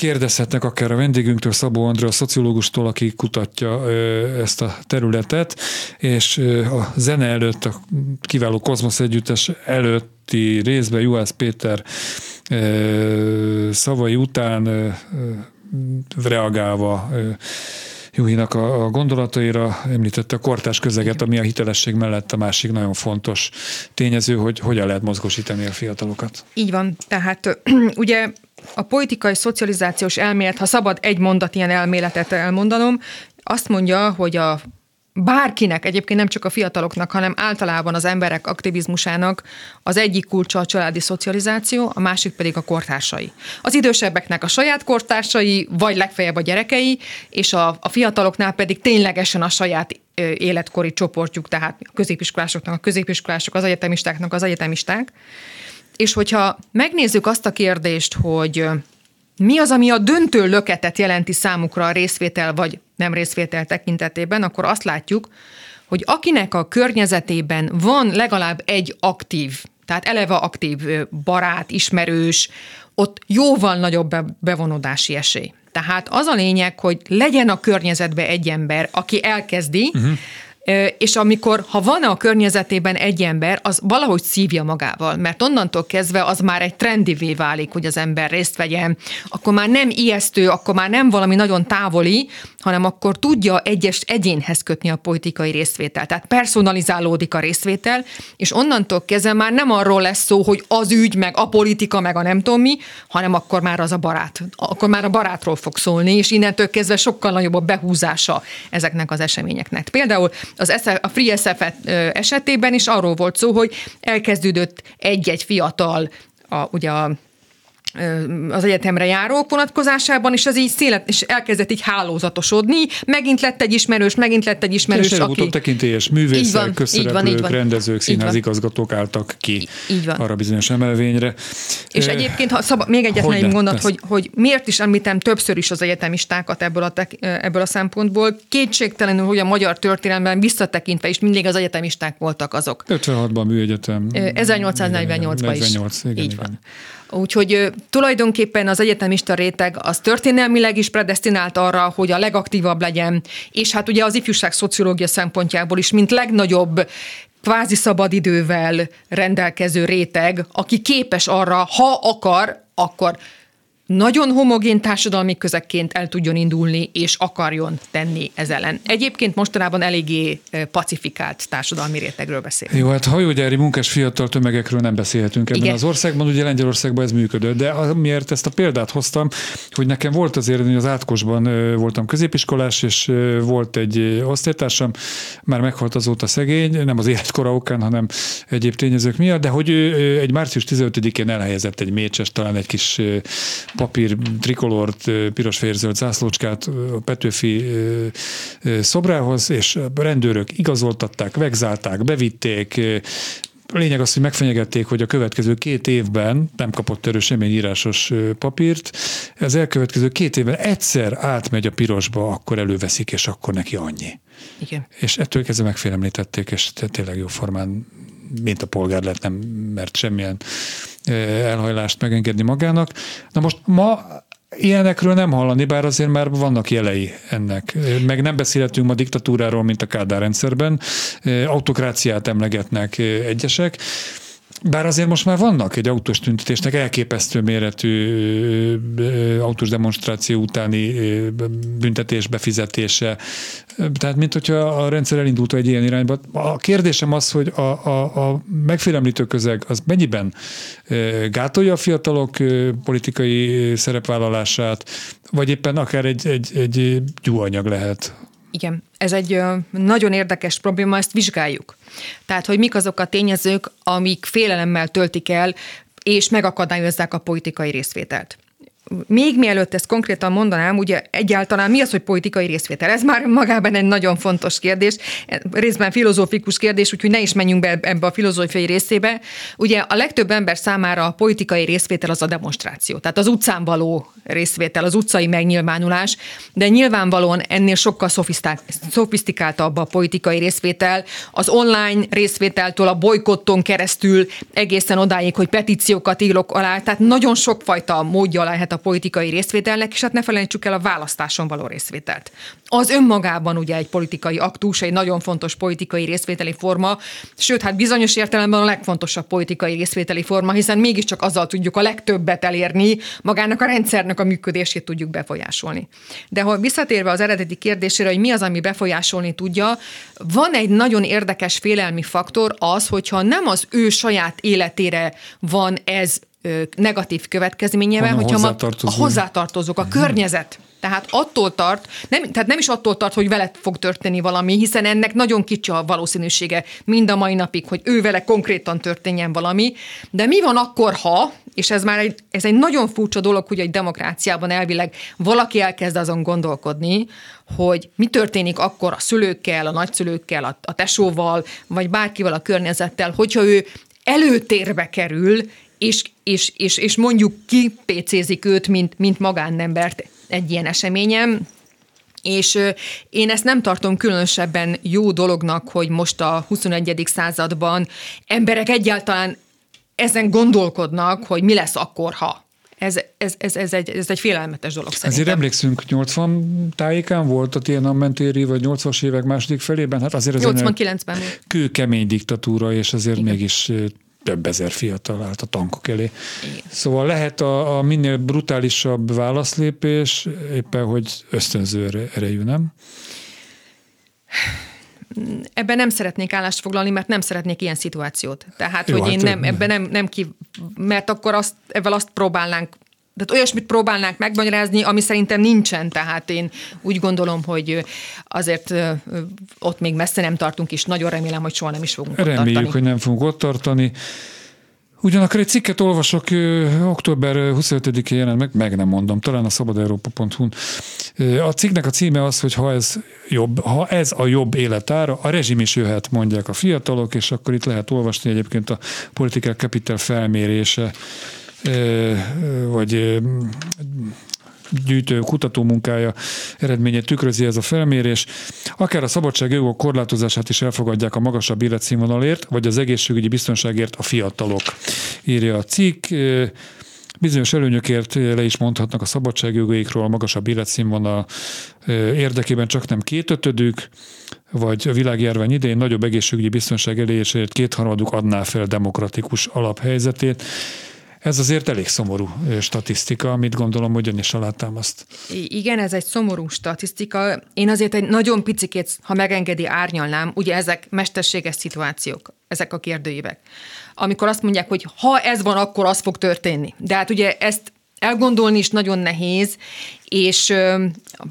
kérdezhetnek akár a vendégünktől, Szabó André, a szociológustól, aki kutatja ezt a területet, és a zene előtt, a kiváló Kozmosz együttes előtti részben Juhász Péter szavai után reagálva Juhinak a, gondolataira, említette a kortás közeget, ami a hitelesség mellett a másik nagyon fontos tényező, hogy hogyan lehet mozgosítani a fiatalokat. Így van, tehát [CLEARS THROAT] ugye a politikai szocializációs elmélet, ha szabad egy mondat ilyen elméletet elmondanom, azt mondja, hogy a bárkinek, egyébként nem csak a fiataloknak, hanem általában az emberek aktivizmusának az egyik kulcsa a családi szocializáció, a másik pedig a kortársai. Az idősebbeknek a saját kortársai, vagy legfeljebb a gyerekei, és a, a fiataloknál pedig ténylegesen a saját életkori csoportjuk, tehát a középiskolásoknak a középiskolások, az egyetemistáknak az egyetemisták. És hogyha megnézzük azt a kérdést, hogy mi az, ami a döntő löketet jelenti számukra a részvétel vagy nem részvétel tekintetében, akkor azt látjuk, hogy akinek a környezetében van legalább egy aktív, tehát eleve aktív barát, ismerős, ott jóval nagyobb bevonódási esély. Tehát az a lényeg, hogy legyen a környezetben egy ember, aki elkezdi, uh-huh és amikor, ha van a környezetében egy ember, az valahogy szívja magával, mert onnantól kezdve az már egy trendivé válik, hogy az ember részt vegyen, akkor már nem ijesztő, akkor már nem valami nagyon távoli, hanem akkor tudja egyes egyénhez kötni a politikai részvétel. Tehát personalizálódik a részvétel, és onnantól kezdve már nem arról lesz szó, hogy az ügy, meg a politika, meg a nem tudom mi, hanem akkor már az a barát. Akkor már a barátról fog szólni, és innentől kezdve sokkal nagyobb a behúzása ezeknek az eseményeknek. Például az SF, a Free SF esetében is arról volt szó, hogy elkezdődött egy-egy fiatal, a, ugye a az egyetemre járók vonatkozásában, és az így szélet, és elkezdett így hálózatosodni. Megint lett egy ismerős, megint lett egy ismerős, és aki... tekintélyes művészek, így van, közszereplők, így van, így van. rendezők, színház igazgatók álltak ki így van. arra bizonyos emelvényre. És e... egyébként, ha szab, még egyetlen egy mondat, hogy, hogy miért is említem többször is az egyetemistákat ebből a, tek, ebből a szempontból. Kétségtelenül, hogy a magyar történelemben visszatekintve is mindig az egyetemisták voltak azok. 56-ban műegyetem. 1848-ban is. igen, így igen. van. Úgyhogy tulajdonképpen az egyetemista réteg az történelmileg is predestinált arra, hogy a legaktívabb legyen, és hát ugye az ifjúság szociológia szempontjából is, mint legnagyobb kvázi szabadidővel rendelkező réteg, aki képes arra, ha akar, akkor nagyon homogén társadalmi közekként el tudjon indulni, és akarjon tenni ez ellen. Egyébként mostanában eléggé pacifikált társadalmi rétegről beszél. Jó, hát hajógyári munkás fiatal tömegekről nem beszélhetünk ebben Igen. az országban, ugye Lengyelországban ez működött, de miért ezt a példát hoztam, hogy nekem volt azért, hogy az átkosban voltam középiskolás, és volt egy osztálytársam, már meghalt azóta szegény, nem az életkora okán, hanem egyéb tényezők miatt, de hogy ő egy március 15-én elhelyezett egy mécses, talán egy kis papír trikolort, piros-fehér-zöld zászlócskát a Petőfi szobrához, és rendőrök igazoltatták, vegzálták, bevitték, lényeg az, hogy megfenyegették, hogy a következő két évben nem kapott erről semmilyen írásos papírt, az elkövetkező két évben egyszer átmegy a pirosba, akkor előveszik, és akkor neki annyi. Igen. És ettől kezdve megfélemlítették, és tényleg jó formán mint a polgár lett, nem mert semmilyen elhajlást megengedni magának. Na most ma Ilyenekről nem hallani, bár azért már vannak jelei ennek. Meg nem beszélhetünk ma diktatúráról, mint a Kádár rendszerben. Autokráciát emlegetnek egyesek. Bár azért most már vannak egy autós tüntetésnek elképesztő méretű autós demonstráció utáni büntetés befizetése. Tehát, mint hogyha a rendszer elindult egy ilyen irányba. A kérdésem az, hogy a, a, a megfélemlítő közeg az mennyiben gátolja a fiatalok politikai szerepvállalását, vagy éppen akár egy, egy, egy gyúanyag lehet igen, ez egy nagyon érdekes probléma, ezt vizsgáljuk. Tehát, hogy mik azok a tényezők, amik félelemmel töltik el, és megakadályozzák a politikai részvételt még mielőtt ezt konkrétan mondanám, ugye egyáltalán mi az, hogy politikai részvétel? Ez már magában egy nagyon fontos kérdés, részben filozófikus kérdés, úgyhogy ne is menjünk be ebbe a filozófiai részébe. Ugye a legtöbb ember számára a politikai részvétel az a demonstráció, tehát az utcán való részvétel, az utcai megnyilvánulás, de nyilvánvalóan ennél sokkal szofisztikáltabb a politikai részvétel, az online részvételtől a bolykotton keresztül egészen odáig, hogy petíciókat írok alá, tehát nagyon sokfajta módja lehet a politikai részvételnek, és hát ne felejtsük el a választáson való részvételt. Az önmagában ugye egy politikai aktus, egy nagyon fontos politikai részvételi forma, sőt, hát bizonyos értelemben a legfontosabb politikai részvételi forma, hiszen mégiscsak azzal tudjuk a legtöbbet elérni, magának a rendszernek a működését tudjuk befolyásolni. De ha visszatérve az eredeti kérdésére, hogy mi az, ami befolyásolni tudja, van egy nagyon érdekes félelmi faktor az, hogyha nem az ő saját életére van ez negatív következményevel, hogyha a hozzátartozók, a környezet. Tehát attól tart, nem, tehát nem is attól tart, hogy veled fog történni valami, hiszen ennek nagyon kicsi a valószínűsége mind a mai napig, hogy ő vele konkrétan történjen valami, de mi van akkor, ha, és ez már egy, ez egy nagyon furcsa dolog, hogy egy demokráciában elvileg valaki elkezd azon gondolkodni, hogy mi történik akkor a szülőkkel, a nagyszülőkkel, a, a tesóval, vagy bárkivel a környezettel, hogyha ő előtérbe kerül, és, és, és, és mondjuk kipécézik őt, mint, mint magánembert egy ilyen eseményem, és én ezt nem tartom különösebben jó dolognak, hogy most a 21. században emberek egyáltalán ezen gondolkodnak, hogy mi lesz akkor, ha. Ez, ez, ez, ez, egy, ez egy félelmetes dolog szerintem. Ezért emlékszünk, 80 tájékán volt a Tiananmen mentéri, vagy 80-as évek második felében? Hát azért ez 89-ben. Kőkemény diktatúra, és azért Igen. mégis több ezer fiatal állt a tankok elé. Igen. Szóval lehet a, a minél brutálisabb válaszlépés éppen, hogy ösztönző erejű, nem? Ebben nem szeretnék állást foglalni, mert nem szeretnék ilyen szituációt. Tehát, Jó, hogy hát én nem, ebben nem, nem ki, mert akkor azt, ebben azt próbálnánk tehát olyasmit próbálnánk megmagyarázni, ami szerintem nincsen, tehát én úgy gondolom, hogy azért ott még messze nem tartunk, és nagyon remélem, hogy soha nem is fogunk Reméljük, ott tartani. hogy nem fogunk ott tartani. Ugyanakkor egy cikket olvasok, október 25-én jelent meg, meg nem mondom, talán a szabadeurópa.hu-n. A cikknek a címe az, hogy ha ez, jobb, ha ez a jobb életára, a rezsim is jöhet, mondják a fiatalok, és akkor itt lehet olvasni egyébként a Political Capital felmérése, vagy gyűjtő kutató munkája eredményét tükrözi ez a felmérés. Akár a szabadságjogok korlátozását is elfogadják a magasabb életszínvonalért, vagy az egészségügyi biztonságért a fiatalok, írja a cikk. Bizonyos előnyökért le is mondhatnak a szabadságjogaikról, a magasabb életszínvonal érdekében csak nem kétötödük, vagy a világjárvány idején nagyobb egészségügyi biztonság eléréséért kétharmaduk adná fel demokratikus alaphelyzetét. Ez azért elég szomorú statisztika, amit gondolom, hogy ön is alátámaszt. Igen, ez egy szomorú statisztika. Én azért egy nagyon picikét, ha megengedi, árnyalnám, ugye ezek mesterséges szituációk, ezek a kérdőívek. Amikor azt mondják, hogy ha ez van, akkor az fog történni. De hát ugye ezt elgondolni is nagyon nehéz, és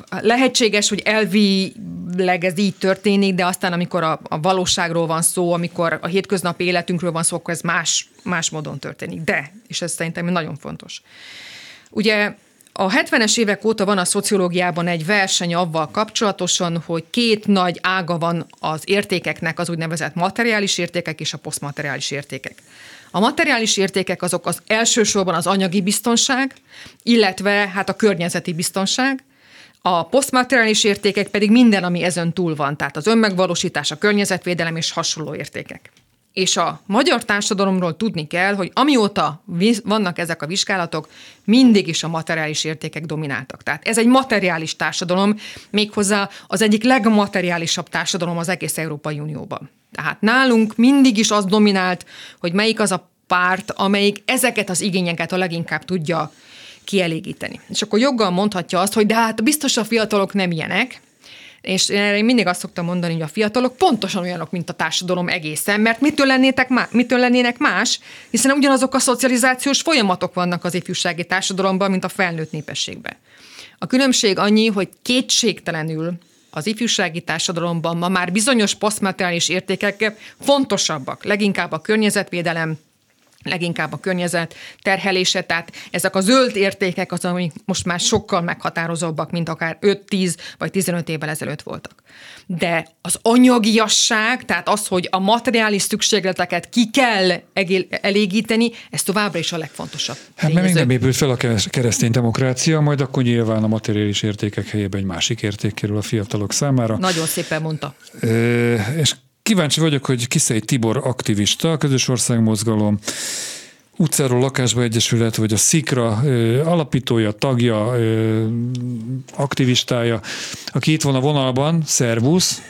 lehetséges, hogy elvileg ez így történik, de aztán amikor a, a valóságról van szó, amikor a hétköznapi életünkről van szó, akkor ez más, más módon történik. De, és ez szerintem nagyon fontos. Ugye a 70-es évek óta van a szociológiában egy verseny avval kapcsolatosan, hogy két nagy ága van az értékeknek, az úgynevezett materiális értékek és a posztmateriális értékek. A materiális értékek azok az elsősorban az anyagi biztonság, illetve hát a környezeti biztonság, a posztmateriális értékek pedig minden, ami ezen túl van, tehát az önmegvalósítás, a környezetvédelem és hasonló értékek. És a magyar társadalomról tudni kell, hogy amióta vannak ezek a vizsgálatok, mindig is a materiális értékek domináltak. Tehát ez egy materiális társadalom, méghozzá az egyik legmateriálisabb társadalom az egész Európai Unióban. Tehát nálunk mindig is az dominált, hogy melyik az a párt, amelyik ezeket az igényeket a leginkább tudja kielégíteni. És akkor joggal mondhatja azt, hogy de hát biztos a fiatalok nem ilyenek, és én mindig azt szoktam mondani, hogy a fiatalok pontosan olyanok, mint a társadalom egészen, mert mitől, lennétek má- mitől lennének más, hiszen ugyanazok a szocializációs folyamatok vannak az ifjúsági társadalomban, mint a felnőtt népességben. A különbség annyi, hogy kétségtelenül az ifjúsági társadalomban ma már bizonyos posztmateriális értékek fontosabbak, leginkább a környezetvédelem, leginkább a környezet terhelése, tehát ezek a zöld értékek az, amik most már sokkal meghatározóbbak, mint akár 5-10 vagy 15 évvel ezelőtt voltak. De az anyagiasság, tehát az, hogy a materiális szükségleteket ki kell elégíteni, ez továbbra is a legfontosabb. Hát mert még nem épült fel a keresztény demokrácia, majd akkor nyilván a materiális értékek helyében egy másik érték kerül a fiatalok számára. Nagyon szépen mondta. E, és Kíváncsi vagyok, hogy Kiszei Tibor aktivista, a Közös Országmozgalom, utcáról lakásba egyesület, vagy a Szikra ö, alapítója, tagja, ö, aktivistája, aki itt van a vonalban, szervusz.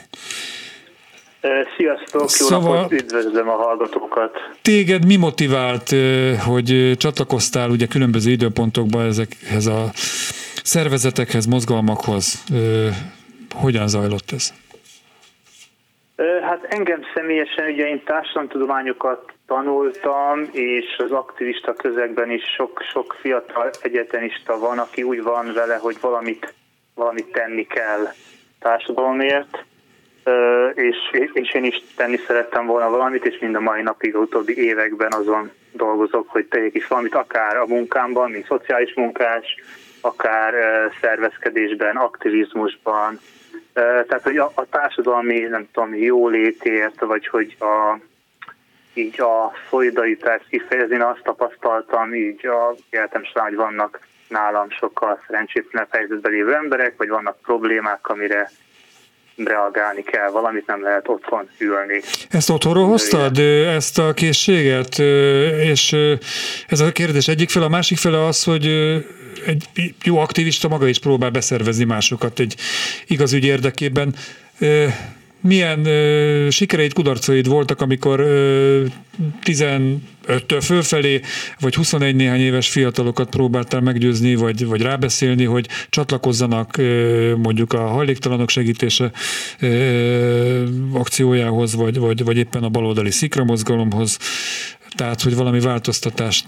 Sziasztok, jó szóval napot, üdvözlöm a hallgatókat. Téged mi motivált, hogy csatlakoztál ugye különböző időpontokban ezekhez a szervezetekhez, mozgalmakhoz? Hogyan zajlott ez? Hát engem személyesen ugye én társadalomtudományokat tanultam, és az aktivista közegben is sok-sok fiatal egyetemista van, aki úgy van vele, hogy valamit, valamit tenni kell társadalomért, és, és én is tenni szerettem volna valamit, és mind a mai napig, az utóbbi években azon dolgozok, hogy tegyek is valamit, akár a munkámban, mint szociális munkás, akár szervezkedésben, aktivizmusban, tehát, hogy a, a társadalmi, nem tudom, jólétért, vagy hogy a, így a szolidaritást kifejezni, azt tapasztaltam így a életem során, hogy vannak nálam sokkal szerencsétlenebb helyzetben lévő emberek, vagy vannak problémák, amire reagálni kell, valamit nem lehet otthon ülni. Ezt otthonról hoztad, ezt a készséget? És ez a kérdés egyik fel, a másik fele az, hogy egy jó aktivista maga is próbál beszervezni másokat egy igaz ügy érdekében. Milyen ö, sikereid, kudarcaid voltak, amikor ö, 15-től fölfelé, vagy 21 néhány éves fiatalokat próbáltál meggyőzni, vagy, vagy rábeszélni, hogy csatlakozzanak mondjuk a hajléktalanok segítése akciójához, vagy, vagy, vagy éppen a baloldali szikramozgalomhoz tehát hogy valami változtatást,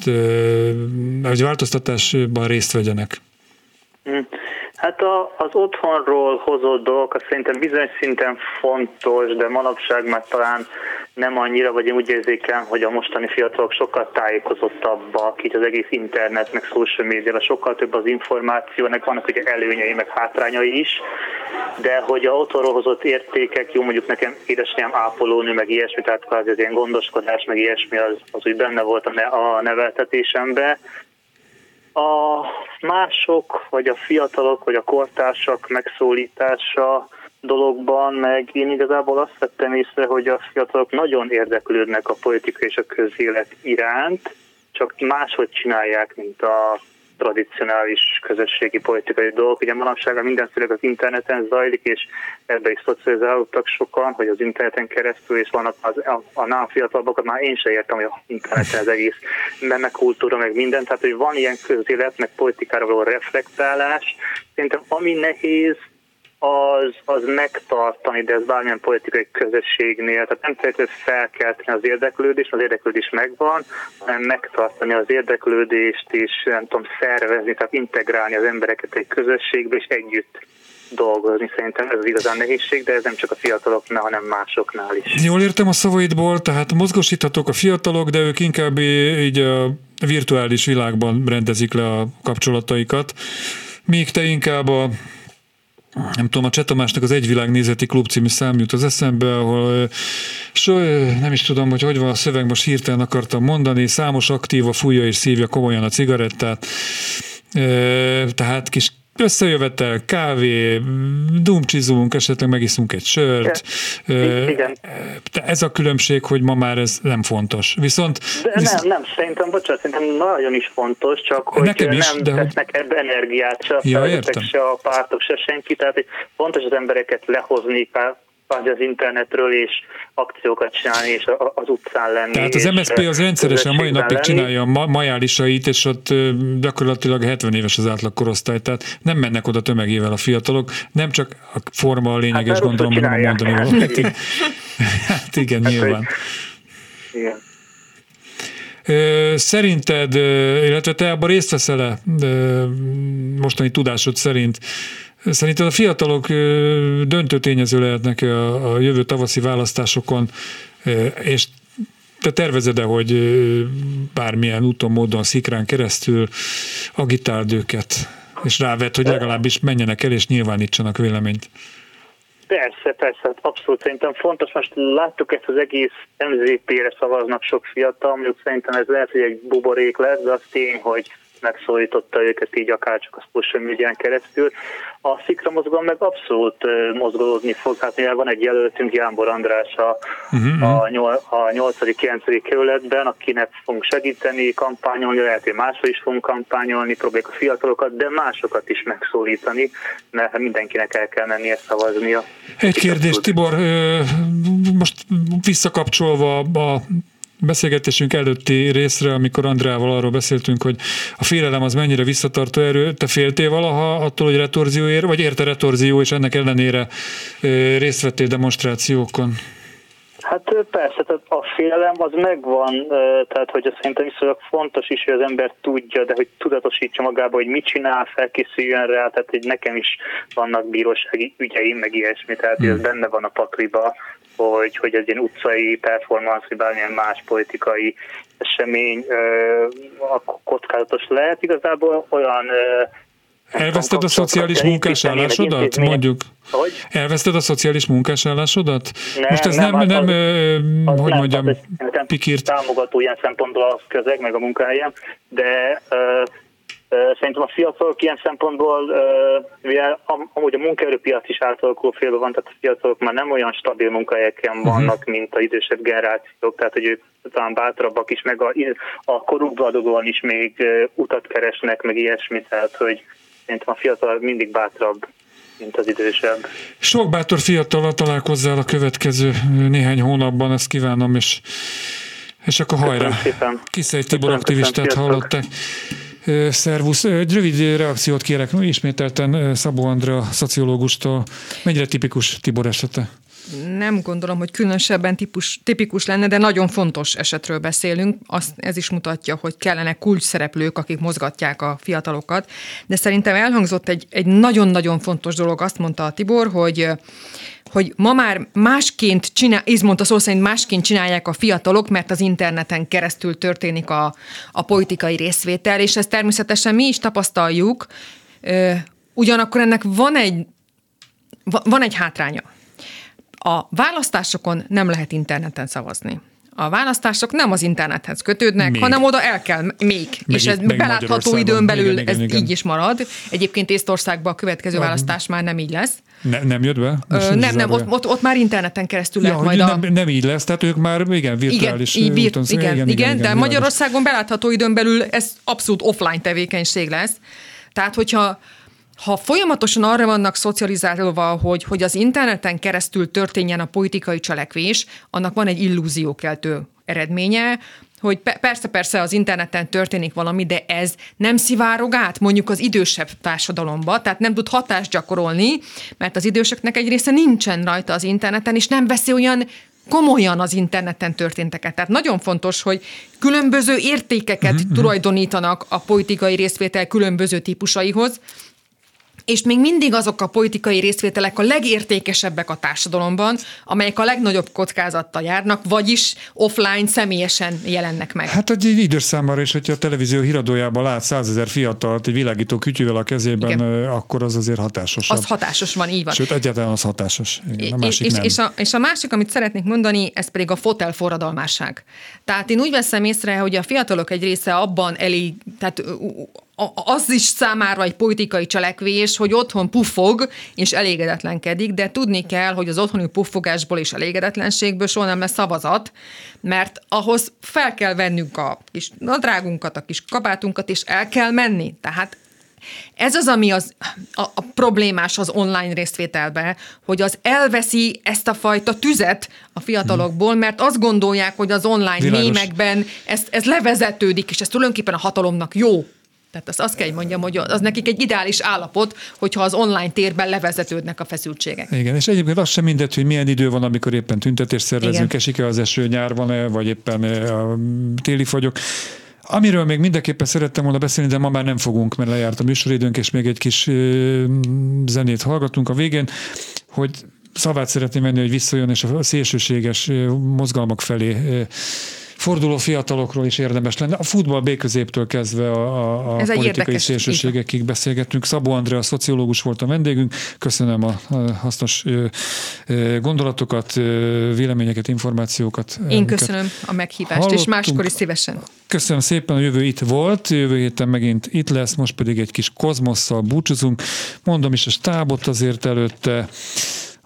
hogy változtatásban részt vegyenek. Hát a, az otthonról hozott dolgok az szerintem bizonyos szinten fontos, de manapság már talán nem annyira, vagy én úgy érzékelem, hogy a mostani fiatalok sokkal tájékozottabbak, így az egész internet, meg social media, sokkal több az információ, ennek vannak ugye előnyei, meg hátrányai is, de hogy a otthonról hozott értékek, jó mondjuk nekem édesanyám ápolónő, meg ilyesmi, tehát az ilyen gondoskodás, meg ilyesmi, az, az úgy benne volt a, ne, a neveltetésembe, a mások, vagy a fiatalok, vagy a kortársak megszólítása dologban, meg én igazából azt vettem észre, hogy a fiatalok nagyon érdeklődnek a politika és a közélet iránt, csak máshogy csinálják, mint a tradicionális közösségi politikai dolgok. Ugye manapság mindenféle az interneten zajlik, és ebbe is szocializálódtak sokan, hogy az interneten keresztül, és vannak az, a, a nálam fiatalabbakat, már én sem értem, hogy a interneten az egész meme kultúra, meg minden, tehát hogy van ilyen közélet, meg politikára való reflektálás. Szerintem ami nehéz, az, az megtartani, de ez bármilyen politikai közösségnél, tehát nem feltétlenül felkelteni az érdeklődést, az érdeklődés megvan, hanem megtartani az érdeklődést, és nem tudom, szervezni, tehát integrálni az embereket egy közösségbe, és együtt dolgozni. Szerintem ez az igazán nehézség, de ez nem csak a fiataloknál, hanem másoknál is. Jól értem a szavaidból, tehát mozgosíthatók a fiatalok, de ők inkább így a virtuális világban rendezik le a kapcsolataikat, míg te inkább a nem tudom, a Csetamásnak az Egyvilágnézeti Klub című szám jut az eszembe, ahol so, nem is tudom, hogy hogy van a szöveg, most hirtelen akartam mondani, számos aktíva fújja és szívja komolyan a cigarettát, tehát kis összejövetel, kávé, dumcsizunk, esetleg megiszunk egy sört. Igen. Ez a különbség, hogy ma már ez nem fontos. Viszont... De visz... nem, nem, szerintem, bocsánat, szerintem nagyon is fontos, csak hogy Nekem is, nem de tesznek hogy... ebbe energiát, se a ja, se a pártok, se senki, tehát fontos az embereket lehozni, kvázi az internetről, és akciókat csinálni, és az utcán lenni. Tehát az MSZP az rendszeresen mai napig lenni. csinálja a majálisait, és ott gyakorlatilag 70 éves az átlag korosztály, tehát nem mennek oda tömegével a fiatalok, nem csak a forma a lényeges, hát, gondolom, hogy mondani valamit. [LAUGHS] Hát igen, hát, nyilván. Igen. Szerinted, illetve te abban részt veszel-e mostani tudásod szerint Szerinted a fiatalok döntő tényező lehetnek a, a jövő tavaszi választásokon, és te tervezed-e, hogy bármilyen úton, módon, szikrán keresztül agitáld őket, és rávet, hogy legalábbis menjenek el és nyilvánítsanak véleményt? Persze, persze, abszolút szerintem fontos. Most láttuk ezt az egész MZP-re szavaznak sok fiatal, mondjuk szerintem ez lehet, hogy egy buborék lesz, de az tény, hogy megszólította őket így akár csak a social médián keresztül. A Szikra mozgalom meg abszolút mozgolódni fog, hát mivel van egy jelöltünk, Jánbor András a, uh-huh. a 8.-9. kerületben, akinek fogunk segíteni, kampányolni, lehet, hogy máshol is fogunk kampányolni, próbáljuk a fiatalokat, de másokat is megszólítani, mert mindenkinek el kell mennie szavaznia. Egy kérdés, Tibor, most visszakapcsolva a beszélgetésünk előtti részre, amikor Andrával arról beszéltünk, hogy a félelem az mennyire visszatartó erő. Te féltél valaha attól, hogy retorzió ér, vagy érte retorzió, és ennek ellenére részt vettél demonstrációkon? Hát persze, tehát a félelem az megvan, tehát hogy szerintem viszonylag fontos is, hogy az ember tudja, de hogy tudatosítsa magába, hogy mit csinál, felkészüljön rá, tehát hogy nekem is vannak bírósági ügyeim, meg ilyesmi, tehát hmm. ez benne van a pakliba, hogy, hogy ez ilyen utcai performance, vagy bármilyen más politikai esemény kockázatos lehet. Igazából olyan Elveszted a szociális munkásállásodat, mondjuk? Hogy? Elveszted a szociális munkásállásodat? Nem, Most ez nem, nem, nem, nem hogy nem, mondjam, pikírt. Támogató ilyen szempontból a közeg, meg a munkahelyem, de Szerintem a fiatalok ilyen szempontból, mivel amúgy a munkaerőpiac is átalakuló félbe van, tehát a fiatalok már nem olyan stabil munkahelyeken mhm. vannak, uh-huh. mint a idősebb generációk, tehát hogy ők talán bátrabbak is, meg a, a korukba adódóan is még utat keresnek, meg ilyesmi, tehát hogy szerintem a fiatal mindig bátrabb mint az idősebb. Sok bátor fiatal találkozzál a következő néhány hónapban, ezt kívánom, és, és akkor hajrá. Kiszely Tibor aktivistát hallották. Szervusz. Egy rövid reakciót kérek ismételten Szabó Andra szociológustól. Mennyire tipikus Tibor esete? nem gondolom, hogy különösebben típus, tipikus lenne, de nagyon fontos esetről beszélünk. Azt, ez is mutatja, hogy kellene kulcs szereplők, akik mozgatják a fiatalokat. De szerintem elhangzott egy, egy nagyon-nagyon fontos dolog, azt mondta a Tibor, hogy hogy ma már másként csinál, mondta szó szerint másként csinálják a fiatalok, mert az interneten keresztül történik a, a politikai részvétel, és ezt természetesen mi is tapasztaljuk, ugyanakkor ennek van egy, van egy hátránya. A választásokon nem lehet interneten szavazni. A választások nem az internethez kötődnek, még. hanem oda el kell még. még és ez még belátható időn belül igen, ez igen. így is marad. Egyébként Észtországban a következő ah. választás már nem így lesz. Ne, nem jött be? Ö, nem, nem, ott, ott, ott már interneten keresztül ja, lehet majd nem, a... Nem így lesz, tehát ők már igen, virtuális igen, így, úton, igen, igen, igen, igen, de igen, Magyarországon belátható időn belül ez abszolút offline tevékenység lesz. Tehát, hogyha ha folyamatosan arra vannak szocializálva, hogy, hogy az interneten keresztül történjen a politikai cselekvés, annak van egy illúziókeltő eredménye, hogy persze-persze az interneten történik valami, de ez nem szivárog át mondjuk az idősebb társadalomba, tehát nem tud hatást gyakorolni, mert az időseknek egy része nincsen rajta az interneten, és nem veszi olyan komolyan az interneten történteket. Tehát nagyon fontos, hogy különböző értékeket uh-huh. tulajdonítanak a politikai részvétel különböző típusaihoz, és még mindig azok a politikai részvételek a legértékesebbek a társadalomban, amelyek a legnagyobb kockázattal járnak, vagyis offline személyesen jelennek meg. Hát egy idős számára is, hogyha a televízió híradójában lát százezer fiatalt egy világító kütyűvel a kezében, Igen. akkor az azért hatásos. Az hatásos van, így van. Sőt, egyáltalán az hatásos. Igen, a másik és, nem. És, a, és a másik, amit szeretnék mondani, ez pedig a fotel forradalmárság. Tehát én úgy veszem észre, hogy a fiatalok egy része abban elég, tehát az is számára egy politikai cselekvés, hogy otthon puffog és elégedetlenkedik, de tudni kell, hogy az otthoni puffogásból és elégedetlenségből soha nem lesz szavazat, mert ahhoz fel kell vennünk a kis nadrágunkat, a kis kabátunkat, és el kell menni. Tehát ez az, ami az, a, a problémás az online részvételbe, hogy az elveszi ezt a fajta tüzet a fiatalokból, mert azt gondolják, hogy az online Világos. mémekben ez, ez levezetődik, és ez tulajdonképpen a hatalomnak jó. Tehát azt, azt kell, hogy mondjam, hogy az nekik egy ideális állapot, hogyha az online térben levezetődnek a feszültségek. Igen, és egyébként az sem mindegy, hogy milyen idő van, amikor éppen tüntetést szervezünk, esik-e az eső, nyár van-e, vagy éppen a téli fagyok. Amiről még mindenképpen szerettem volna beszélni, de ma már nem fogunk, mert lejárt a műsoridőnk, és még egy kis zenét hallgatunk a végén, hogy szavát szeretném venni, hogy visszajön, és a szélsőséges mozgalmak felé forduló fiatalokról is érdemes lenne. A futball B középtől kezdve a, a, Ez politikai szélsőségekig beszélgetünk. Szabó Andrea, szociológus volt a vendégünk. Köszönöm a, a hasznos gondolatokat, véleményeket, információkat. Én köszönöm a meghívást, hallottunk. és máskor is szívesen. Köszönöm szépen, a jövő itt volt, jövő héten megint itt lesz, most pedig egy kis kozmosszal búcsúzunk. Mondom is a stábot azért előtte.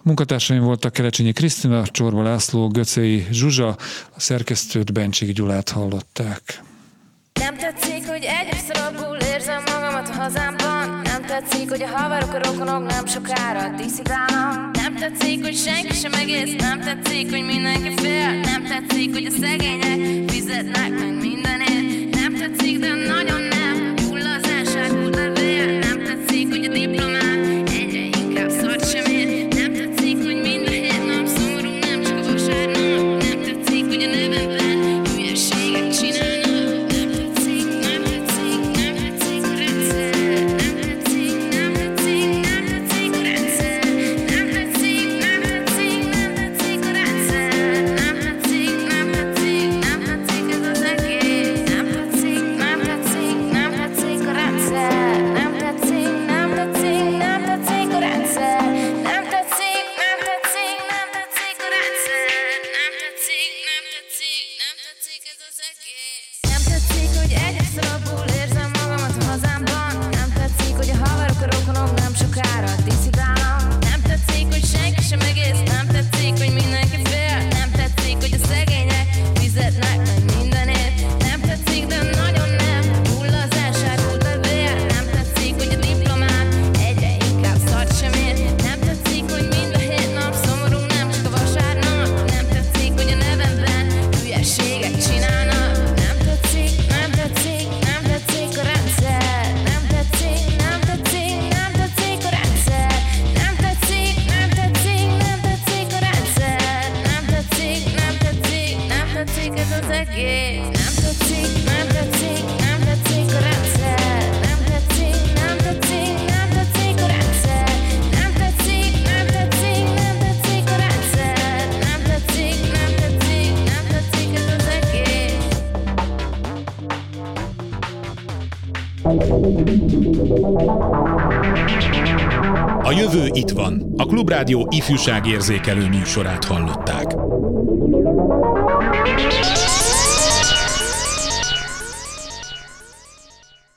Munkatársaim voltak Kerecsényi Krisztina, Csorba László, Göcei Zsuzsa, a szerkesztőt Bencsik Gyulát hallották. Nem tetszik, hogy egyre rosszul érzem magamat a hazámban. Nem tetszik, hogy a haverok, a rokonok nem sokára diszidálnak. Nem tetszik, hogy senki sem egész. Nem tetszik, hogy mindenki fél. Nem tetszik, hogy a szegények fizetnek meg mindenért. Nem tetszik, de nagyon nem Hull az elságult levél Nem tetszik, hogy a diplomát Klubrádió ifjúságérzékelő műsorát hallották.